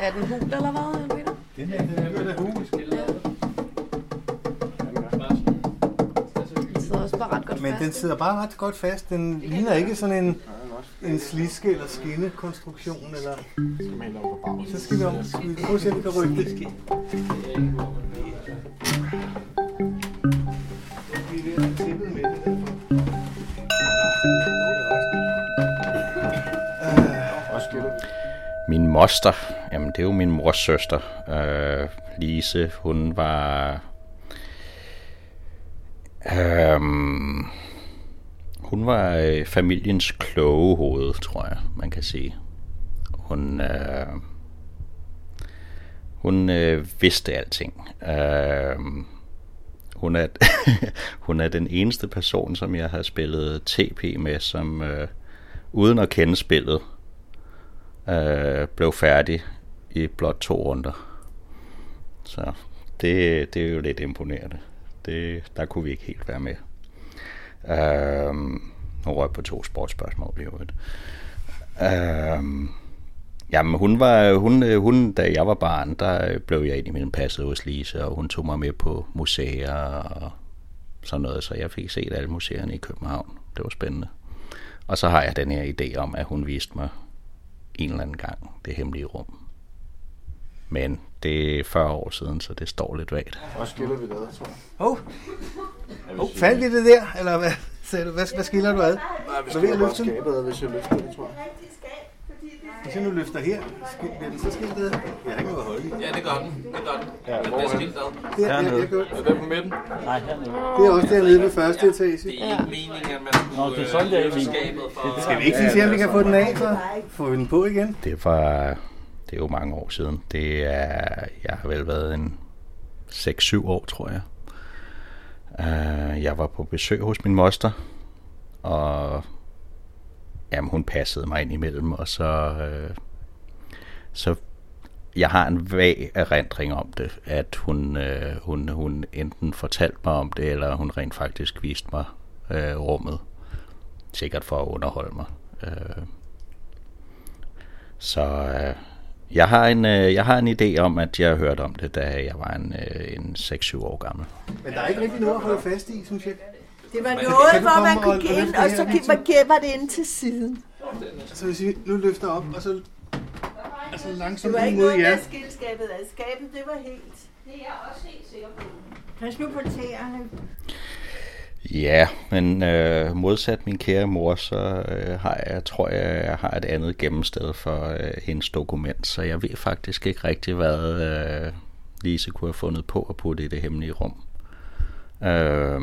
Er den hul, eller hvad, Peter? Den her, den er hul. Den sidder også bare ret godt Men fast. den sidder bare ret godt fast. Den ligner ikke sådan en, en sliske eller skinnekonstruktion. Eller... Så skal vi om. Skal vi prøve at se, om vi kan rykke det. Min moster, jamen det er jo min mors søster. Øh, Lise, hun var... Øhm, hun var øh, familiens kloge hoved, tror jeg, man kan sige. Hun, øh, hun øh, vidste alting. Øh, hun, er, hun er den eneste person, som jeg har spillet TP med, som øh, uden at kende spillet, øh, blev færdig i blot to runder. Så det, det er jo lidt imponerende. Det, der kunne vi ikke helt være med. Øh, nu røg på to sportsspørgsmål i øvrigt. Øh, jamen hun var, hun, hun, da jeg var barn, der blev jeg ind imellem passet hos Lise, og hun tog mig med på museer og sådan noget, så jeg fik set alle museerne i København. Det var spændende. Og så har jeg den her idé om, at hun viste mig en eller anden gang det hemmelige rum. Men det er 40 år siden, så det står lidt vagt. Hvor skiller vi det, tror jeg? Hov, oh, faldt vi det der? Eller hvad, sagde du? hvad, hvad skiller du ad? Nej, vi skiller bare skabet, hvis jeg løfter det, tror jeg. Hvis jeg nu løfter her, skil- bliver den så skilt ad? Jeg har ikke noget at holde. Ja, det gør den. Det gør den. Ja, Den bliver er skilt ad. Der, jeg, jeg, jeg, Er det på midten? Nej, hernede. det er også dernede ved første etage. Det er ikke meningen, at man Nå, skulle det er sådan, det er skabet for... Skal vi ikke lige se, om vi kan få den af, så får vi den på igen? Det var, det er jo mange år siden. Det er, jeg har vel været en 6-7 år, tror jeg. Uh, jeg var på besøg hos min moster, og jamen, hun passede mig ind imellem, og så, øh, så jeg har en vag erindring om det, at hun, øh, hun, hun enten fortalte mig om det, eller hun rent faktisk viste mig øh, rummet. Sikkert for at underholde mig. Øh. så øh, jeg, har en, øh, jeg har en idé om, at jeg hørte om det, da jeg var en, øh, en 6-7 år gammel. Men der er ikke rigtig noget at holde fast i, synes jeg. Det var noget, Kan hvor man kunne og ind, og så gemmer det ind til siden. Så hvis vi nu løfter op, og så altså Det langsomt var ud ikke mod noget jer. med skildskabet af. Skabet, det var helt. Det er jeg også helt sikker på. Pas nu på tæerne. Ja, men øh, modsat min kære mor, så øh, har jeg, tror jeg, jeg har et andet gennemmested for øh, hendes dokument, så jeg ved faktisk ikke rigtig, hvad øh, Lise kunne have fundet på at putte i det hemmelige rum. Øh,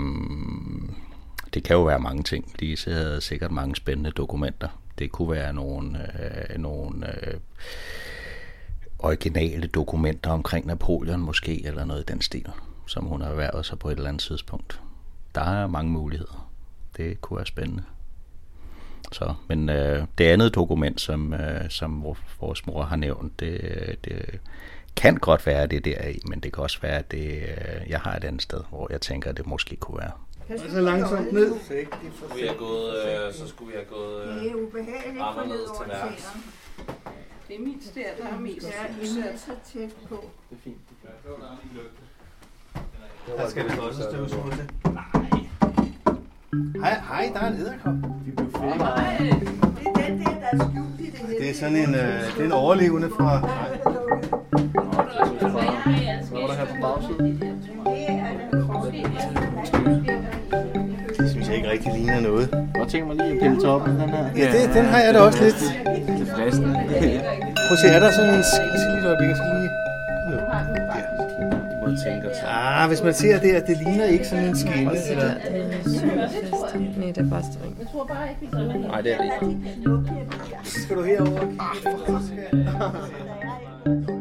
det kan jo være mange ting. De havde sikkert mange spændende dokumenter. Det kunne være nogle, øh, nogle øh, originale dokumenter omkring Napoleon måske, eller noget i den stil, som hun har erhvervet sig på et eller andet tidspunkt. Der er mange muligheder. Det kunne være spændende. Så, men øh, det andet dokument, som, øh, som vores mor har nævnt, det, øh, det kan godt være, at det er der i, men det kan også være, at det, øh, jeg har et andet sted, hvor jeg tænker, at det måske kunne være. Og så langsomt ned. Skulle vi have gået, øh, så skulle vi have gået øh, Det er ubehageligt for anderledes til værks. Det er mit sted, der er mest inden så tæt på. Det er fint. Der skal det også støvsuge til. Hej, hej, der er en æderkop. Vi blev fældet. Nej, det er den der, der er skjult i det hele. Det er sådan en, øh, det er en overlevende fra... Hvad bagsiden? Det synes jeg ikke rigtig ligner noget. Jeg tænker mig lige at pille toppen, den her. Ja, det, den har jeg da også lidt. Det er fristen. Prøv at se, er der sådan en... Jeg et øjeblik, jeg skal lige... Og Ah, hvis man ser det, at det ligner ikke sådan en skinne. Eller... Nej, det er bare string. Nej, det er det ikke. Skal du herover og kigge?